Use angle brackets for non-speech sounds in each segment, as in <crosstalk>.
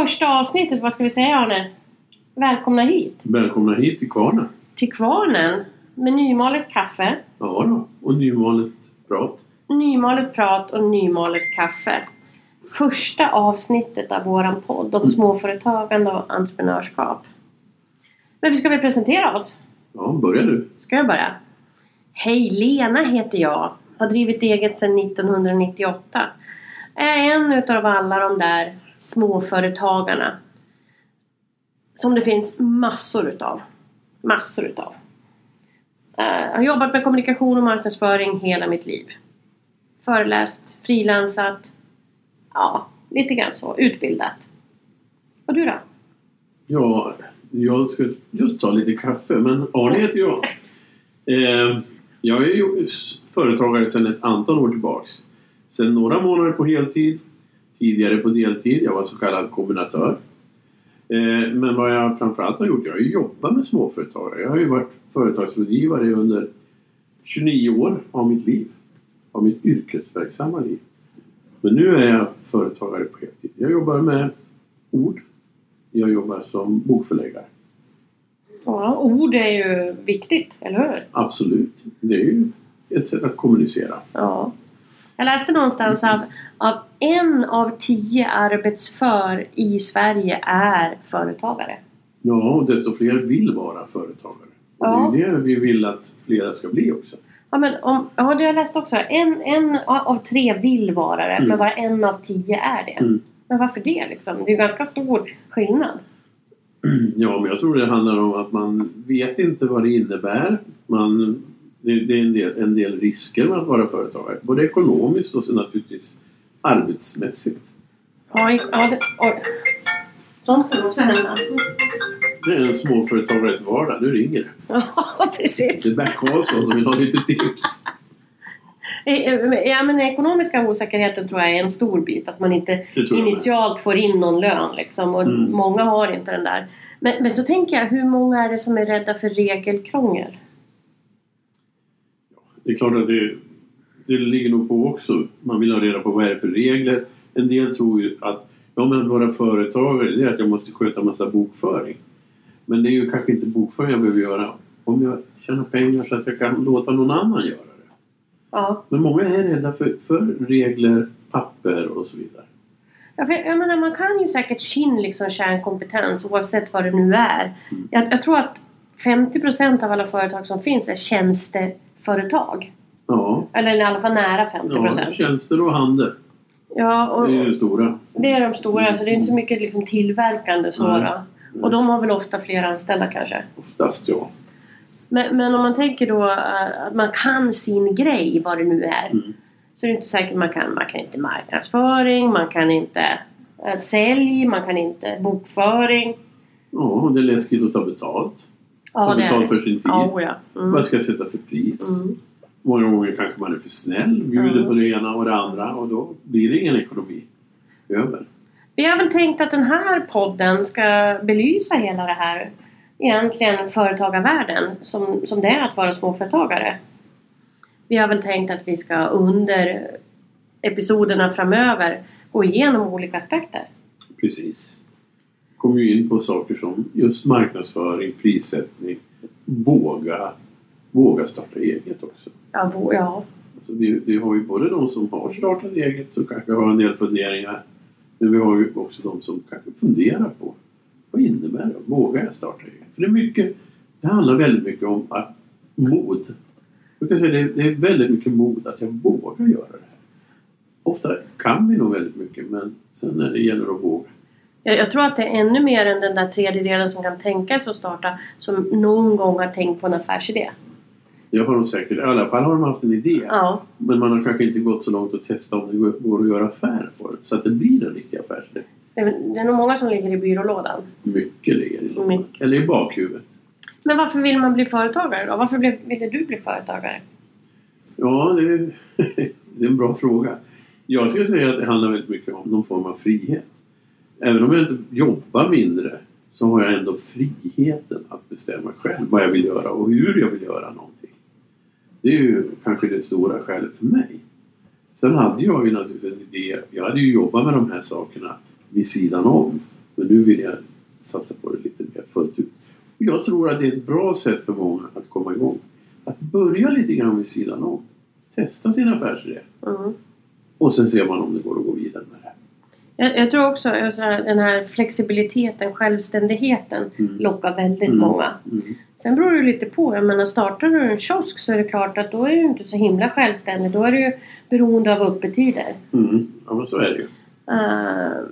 Första avsnittet, vad ska vi säga Arne? Välkomna hit! Välkomna hit till Kvarnen. Till Kvarnen med nymalet kaffe, Ja då, och nymalet prat. nymalet prat och nymalet kaffe. Första avsnittet av våran podd om småföretagande och entreprenörskap. Men vi ska väl presentera oss? Ja, börja du. Ska jag börja? Hej, Lena heter jag. Har drivit eget sedan 1998. Är en utav alla de där småföretagarna. Som det finns massor utav. Massor utav. Jag har jobbat med kommunikation och marknadsföring hela mitt liv. Föreläst, frilansat. Ja, lite grann så. Utbildat. Och du då? Ja, jag ska just ta lite kaffe, men Arne heter jag. Eh, jag är ju företagare sedan ett antal år tillbaks. Sedan några månader på heltid, tidigare på deltid. Jag var så kallad kombinatör. Eh, men vad jag framförallt har gjort, jag har ju jobbat med småföretagare. Jag har ju varit företagsrådgivare under 29 år av mitt liv. Av mitt yrkesverksamma liv. Men nu är jag företagare på heltid. Jag jobbar med ord. Jag jobbar som bokförläggare. Ja, ord är ju viktigt, eller hur? Absolut. Det är ju ett sätt att kommunicera. Ja. Jag läste någonstans av, av en av tio arbetsför i Sverige är företagare. Ja, och desto fler vill vara företagare. Ja. Det är det vi vill att flera ska bli också. Ja, men om, ja, det har jag läst också. En, en av tre vill vara det, Mm. men bara en av tio är det. Mm. Men varför det liksom? Det är ju ganska stor skillnad. Ja, men jag tror det handlar om att man vet inte vad det innebär. Man, det, det är en del, en del risker med att vara företagare. Både ekonomiskt och så naturligtvis arbetsmässigt. Ja, ja det, oj. Sånt kan också hända. Det är en småföretagares vardag. Nu ringer det. <laughs> Ja, precis. Det är Bert Karlsson som vill ha lite tips. Ja, men den ekonomiska osäkerheten tror jag är en stor bit. Att man inte initialt får in någon lön liksom. Och Mm. många har inte den där. Men, men så tänker jag, hur många är det som är rädda för regelkrångel? Det är klart att det, det ligger nog på också. Man vill ha reda på vad är det för regler. En del tror ju att ja, men att vara företagare det är att jag måste sköta massa bokföring. Men det är ju kanske inte bokföring jag behöver göra om jag tjänar pengar så att jag kan låta någon annan göra det. Ja. Men många är rädda för, för regler, papper och så vidare. Ja, för jag menar, man kan ju säkert sin liksom kärnkompetens oavsett vad det nu är. Mm. Jag, jag tror att 50% av alla företag som finns är tjänsteföretag. Ja, Eller i alla fall nära 50%. ja tjänster och handel. Ja, och Det är det stora. det är de stora. Så det är inte så mycket liksom tillverkande så Nej. då. Och de har väl ofta fler anställda kanske. Oftast ja. Men, men om man tänker då eh, att man kan sin grej, vad det nu är. Mm. Så är det inte säkert man kan. Man kan inte marknadsföring, man kan inte eh, sälj, man kan inte bokföring. Ja, det är läskigt att ta betalt. Ja, det är det. för sin tid. Oh ja. Mm. Vad ska jag sätta för pris? Mm. Många gånger kanske man är för snäll, bjuder Ja. på det ena och det andra och då blir det ingen ekonomi över. Vi har väl tänkt att den här podden ska belysa hela det här egentligen företagarvärlden som, som det är att vara småföretagare. Vi har väl tänkt att vi ska under episoderna framöver gå igenom olika aspekter. Precis. Kommer ju in på saker som just marknadsföring, prissättning, våga, våga starta eget också. Ja, vå- ja. Alltså vi, vi har ju både de som har startat eget som kanske har en del funderingar men vi har ju också de som kanske funderar på vad innebär det? Vågar jag starta eget? För det är mycket, det handlar väldigt mycket om att, mod. Jag kan säga det, det är väldigt mycket mod att jag vågar göra det. Ofta kan vi nog väldigt mycket men sen när det gäller att våga. Jag, jag tror att det är ännu mer än den där tredjedelen som kan tänka sig att starta som någon gång har tänkt på en affärsidé. Det har de säkert, i alla fall har de haft en idé. Ja, Men man har kanske inte gått så långt att testa om det går- att göra affär på det. Så att det blir en riktig affärsidé. det är, det är nog många som ligger i byrålådan. Mycket ligger i lådan. Mycket. Eller i bakhuvudet. Men varför vill man bli företagare då? Varför blev, ville du bli företagare? Ja, det är, <laughs> det är en bra fråga. Jag skulle säga att det handlar väldigt mycket om någon form av frihet. Även om jag inte jobbar mindre så har jag ändå friheten att bestämma själv vad jag vill göra och hur jag vill göra någonting. Det är ju kanske det stora skälet för mig. Sen hade jag ju naturligtvis en idé. Jag hade ju jobbat med de här sakerna vid sidan om Men nu vill jag satsa på det lite mer fullt ut. Och Jag tror att det är ett bra sätt för många att komma igång. Att börja lite grann vid sidan om. Testa sin affärsidé. Mm. Och sen ser man om det går att gå vidare med. Jag, jag tror också att den här flexibiliteten, självständigheten Mm. lockar väldigt Mm. många. Mm. Sen beror det lite på. Jag menar startar du en kiosk så är det klart att då är du inte så himla självständig. Då är du ju beroende av öppettider. Mm. Ja, men så är det ju. Uh,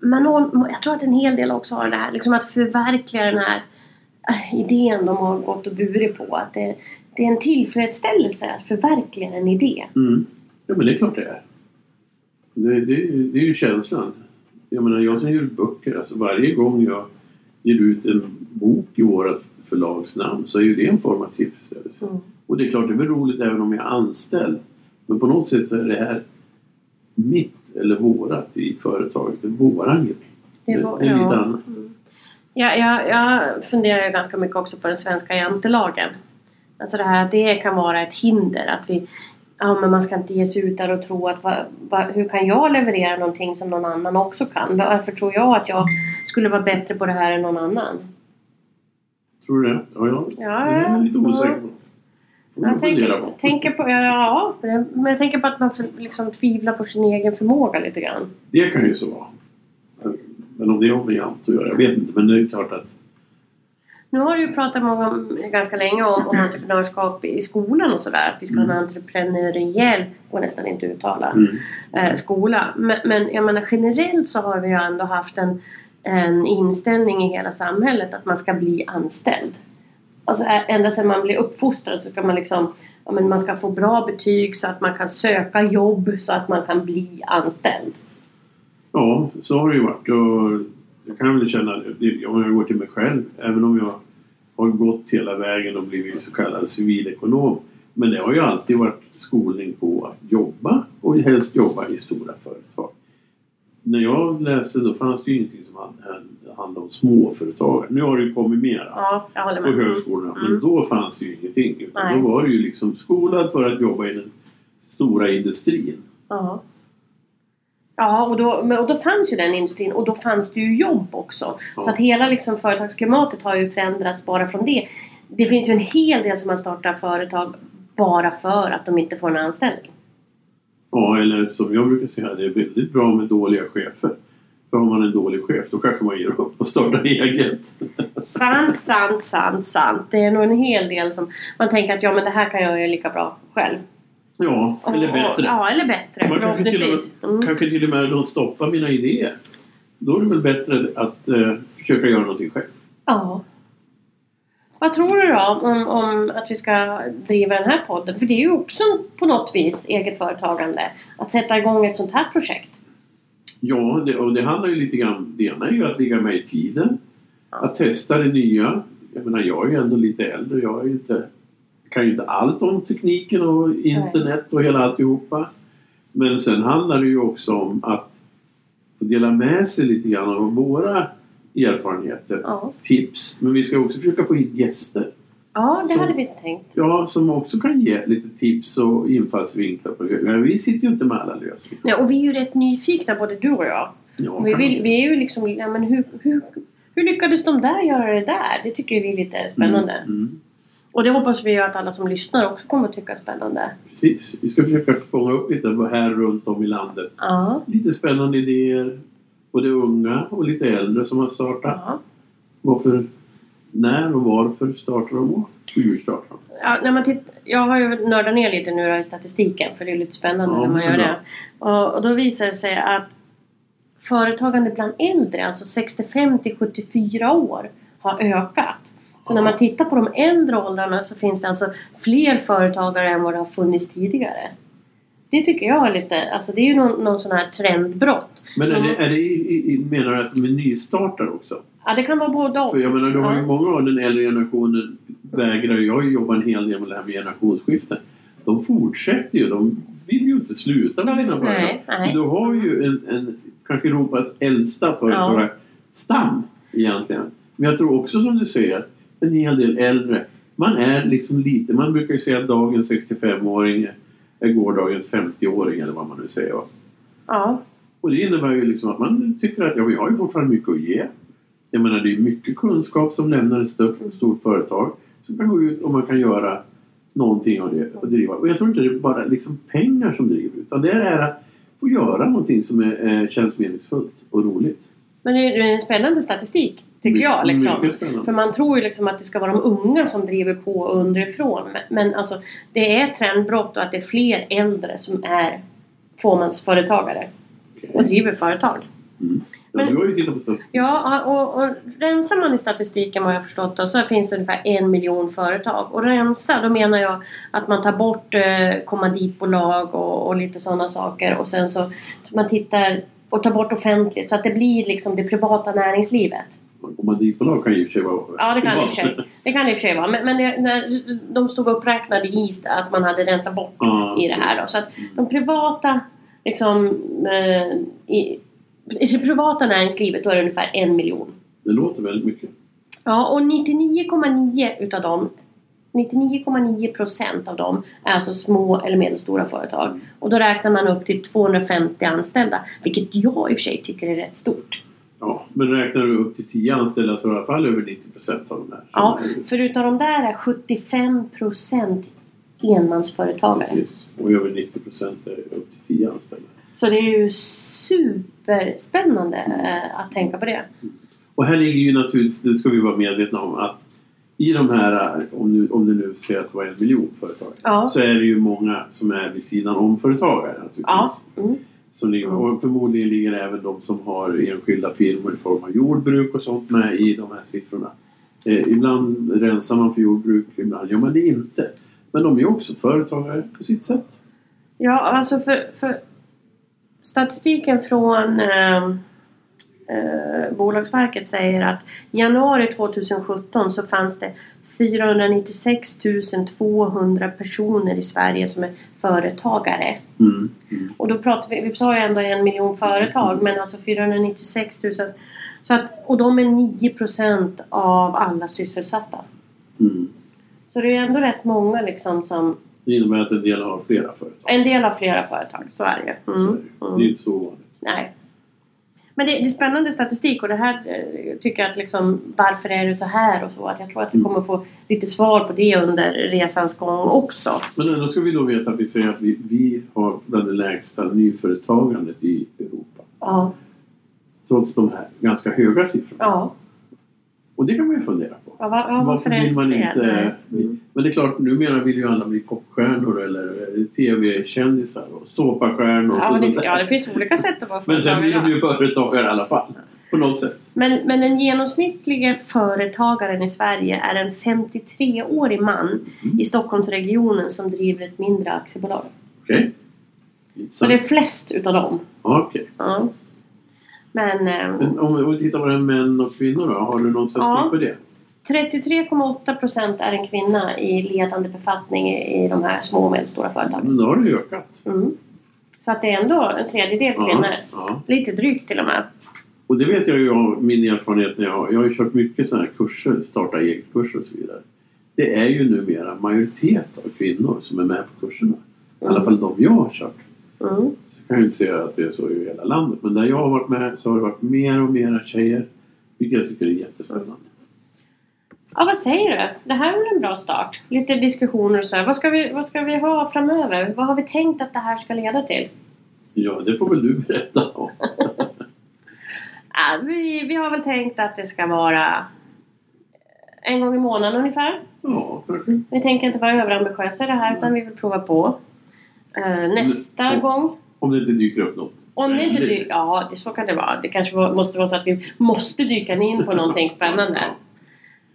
men å- jag tror att en hel del också har det här liksom att förverkliga den här eh, idén de har gått och burit på. Att det, det är en tillfredsställelse att förverkliga en idé. Mm. Ja, men det är klart det är. Det, det, är det är ju känslan. Jag menar, jag som ger ut böcker, alltså varje gång jag ger ut en bok i vårt förlagsnamn så är ju det en form av tillfredsställelse. Mm. Och det är klart, det är väl roligt även om jag är anställd. Men på något sätt så är det här mitt eller vårat i företaget. Det är våran grej. Det var- det är lite ja. annat. Ja, jag, jag funderar ju ganska mycket också på den svenska jantelagen. Alltså det här att det kan vara ett hinder. Att vi, ja men man ska inte ge sig ut där och tro att va, va, hur kan jag leverera någonting som någon annan också kan? Varför tror jag att jag skulle vara bättre på det här än någon annan? Tror du det? Ja, ja. Ja, det är jag lite osäker på. Jag tänker, på. tänker på, ja, men jag tänker på att man för, liksom tvivlar på sin egen förmåga lite grann. Det kan ju så vara. Men om det har med jante att göra, jag vet inte. Men det är klart att Nu har du ju pratat många, ganska länge om, om entreprenörskap i skolan och sådär. Att vi ska ha en entreprenöriell, går nästan inte uttala, mm, eh, skola. Men, men jag menar generellt så har vi ju ändå haft en, en inställning i hela samhället att man ska bli anställd. Alltså ända sedan man blir uppfostrad så ska man liksom ja, men man ska få bra betyg så att man kan söka jobb så att man kan bli anställd. Ja, så har det ju varit. Och jag kan väl känna, om jag går till mig själv, även om jag har gått hela vägen och blivit så kallad civilekonom. Men det har ju alltid varit skolning på att jobba och helst jobba i stora företag. När jag läste då fanns det ju ingenting som hand- handlade om småföretag. Nu har det ju kommit mer Ja, på högskolorna. Men Mm. då fanns det ju ingenting. Utan Nej. då var det ju liksom skolad för att jobba i den stora industrin. Ja. Ja, och då, och då fanns ju den industrin och då fanns det ju jobb också. Ja. Så att hela liksom företagsklimatet har ju förändrats bara från det. Det finns ju en hel del som har startat företag bara för att de inte får en anställning. Ja, eller som jag brukar säga, det är väldigt bra med dåliga chefer. För har man en dålig chef då kanske man ger upp och startar eget. Sant, sant, sant, sant. Det är nog en hel del som man tänker att ja men det här kan jag göra lika bra själv. Ja, eller Och- bättre. Ja, eller bättre man kanske till, och med, Mm. kanske till och med de stoppar mina idéer. Då är det väl bättre att eh, försöka göra någonting själv. Ja. Vad tror du då om, om att vi ska driva den här podden? För det är ju också på något vis eget företagande. Att sätta igång ett sånt här projekt. Ja, det, och det handlar ju lite grann... Det ena är ju att ligga med i tiden. Att testa det nya. Jag menar, jag är ju ändå lite äldre. Jag är ju inte, kan ju inte allt om tekniken och internet och hela alltihopa. Men sen handlar det ju också om att få dela med sig lite grann av våra erfarenheter, Ja, tips. Men vi ska också försöka få hit gäster. ja det Så- hade vi tänkt. Ja, som också kan ge lite tips och infallsvinklar på det. Men vi sitter ju inte med alla lösningar. Ja, och vi är ju rätt nyfikna både du och jag. Ja, Vi, vill, man- vi är ju liksom, ja men hur, hur, hur lyckades de där göra det där? Det tycker vi är lite spännande. Mm, mm. Och det hoppas vi ju att alla som lyssnar också kommer att tycka är spännande. Precis. Vi ska försöka fånga upp lite här runt om i landet. Ja. Lite spännande idéer. Både unga och lite äldre som har startat. ja. Varför, när och varför startar de och hur startar de? Ja, när man titt- jag har ju nördat ner lite nu i statistiken för det är lite spännande Ja, när man gör bra. det. Och, och då visar det sig att företagande bland äldre, alltså 65 till 74 år, har ökat. Så när man tittar på de äldre åldrarna så finns det alltså fler företagare än vad det har funnits tidigare. Det tycker jag är lite, alltså det är ju någon, någon sån här trendbrott. Men är Mm. det, är det i, i, menar du att de är nystartare också? Ja, det kan vara både och. För jag menar, du har ju Ja. många av den äldre generationen vägrar. Jag har ju jobbat en hel del med det här med generationsskiften. De fortsätter ju. De vill ju inte sluta med sina företag. nej, nej. Så du har ju en, en kanske Europas äldsta företagarstam egentligen. Men jag tror också som du säger, en hel del äldre. Man är liksom lite, man brukar ju säga att dagens 65-åring är gårdagens 50-åring eller vad man nu säger. Ja. Och det innebär ju liksom att man tycker att ja, vi har ju fortfarande mycket att ge. Jag menar det är mycket kunskap som lämnar ett stort, stort företag som kan gå ut och man kan göra någonting av det och driva. Och jag tror inte det är bara liksom pengar som driver utan det är att få göra någonting som är, eh, känns meningsfullt och roligt. Men det är en spännande statistik, tycker jag. Liksom. För man tror ju liksom att det ska vara de unga som driver på underifrån. Men, men alltså, det är trendbrott och att det är fler äldre som är fåmansföretagare och driver företag. Mm. Ja, Men- du har ju tittat på statistik. Ja, och, och rensar man i statistiken vad jag förstått då, så finns det ungefär en miljon företag. Och rensa, då menar jag att man tar bort eh, kommanditbolag och, och lite sådana saker och sen så man tittar och tar bort offentligt så att det blir liksom det privata näringslivet. Kommanditbolag kan ju i och för sig vara Ja, det kan det i och för sig, det kan i och för sig vara. Men, men det, när de stod uppräknade i att man hade rensat bort Ja, i det här då. Så att de privata liksom eh, i, i det privata näringslivet då är det ungefär en miljon. Det låter väldigt mycket. Ja, och 99,9 utav dem 99,9 procent av dem är alltså små eller medelstora företag. Och då räknar man upp till 250 anställda. Vilket jag i och för sig tycker är rätt stort. Ja, men räknar du upp till 10 anställda så det i alla fall över 90 procent av de här. Ja, som är- för utav de där är 75 procent enmansföretagare. Precis. Och över 90 procent är upp till 10 anställda. Så det är ju superspännande eh, att tänka på det. Och här ligger ju naturligtvis, det ska vi vara medvetna om, att i de här, om du, om du nu säger att det var en miljon företag, Ja. så är det ju många som är vid sidan om företagare naturligtvis. Ja. Mm. Som ligger, och förmodligen ligger även de som har enskilda firmor i form av jordbruk och sånt med i de här siffrorna. Eh, ibland rensar man för jordbruk, ibland gör man det inte. Men de är också företagare på sitt sätt. Ja, alltså för, för statistiken från eh, eh, Bolagsverket säger att januari 2017 så fanns det 496 200 personer i Sverige som är företagare. Mm. Mm. Och då pratar vi, vi sa ju ändå en miljon företag men alltså 496 000. Så att, och de är 9 procent av alla sysselsatta. Mm. Så det är ändå rätt många liksom som... Det innebär att en del har flera företag. En del har flera företag, så är det ju. Mm. Det är Mm. inte så ovanligt. Nej. Men det, det är spännande statistik och det här eh, tycker jag att liksom varför är det så här och så. Att jag tror att vi Mm. kommer få lite svar på det under resans gång också. Men ändå ska vi då veta att vi säger att vi, vi har bland det lägsta nyföretagandet i Europa. Ja. Trots de här ganska höga siffrorna. Ja. Och det kan man ju fundera ja, var, Varför varför vill man inte... Mm. Men det är klart, numera vill ju alla bli popstjärnor eller eh, tv-kändisar och såpastjärnor Ja, och det, ja, det finns olika sätt att vara Men sen blir de företagare. ju företagare i alla fall. På något sätt. Men, men den genomsnittliga företagaren i Sverige är en 53-årig man Mm. i Stockholmsregionen som driver ett mindre aktiebolag. Okej? Så Intressant. det är flest utav dem. Okej. Ja. Men, eh, Men om, om vi tittar på det här män och kvinnor då? Har du någon statistik Ja. på det? 33,8 procent är en kvinna i ledande befattning i de här små och medelstora företagen. Men då har det ju ökat. Mm. Så att det är ändå en tredjedel Ja, kvinnor. ja. Lite drygt till och med. Och det vet jag ju av min erfarenhet när jag har, jag har ju kört mycket sådana här kurser, starta eget-kurser och så vidare. Det är ju numera majoritet av kvinnor som är med på kurserna. I alla fall de jag har kört. Mm. Så kan jag inte säga att det är så i hela landet. Men där jag har varit med så har det varit mer och mer tjejer. Vilket jag tycker är jättespännande. Ja, vad säger du? Det här är väl en bra start? Lite diskussioner och så. här. Vad ska, vi, vad ska vi ha framöver? Vad har vi tänkt att det här ska leda till? Ja, det får väl du berätta om. <laughs> Ja, vi, vi har väl tänkt att det ska vara en gång i månaden ungefär. Ja, kanske. Vi tänker inte vara överambitiösa i det här utan vi vill prova på. Eh, nästa Men- gång Om det inte dyker upp något. Om det inte dyker... Ja, det, så kan det vara. Det kanske måste vara så att vi måste dyka in på någonting <laughs> spännande.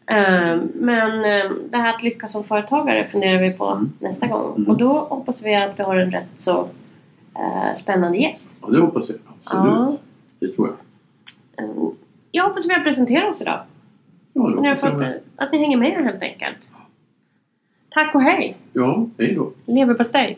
Eh, Men eh, det här att lyckas som företagare funderar vi på Mm. nästa gång. Mm. Och då hoppas vi att vi har en rätt så eh, spännande gäst. Ja, det hoppas jag. Absolut. Ja. Det tror jag. Eh, jag hoppas vi har presenterat oss idag. Ja, Ni har fått, att ni hänger med helt enkelt. Tack och hej! Ja, hej då. Leverpastej!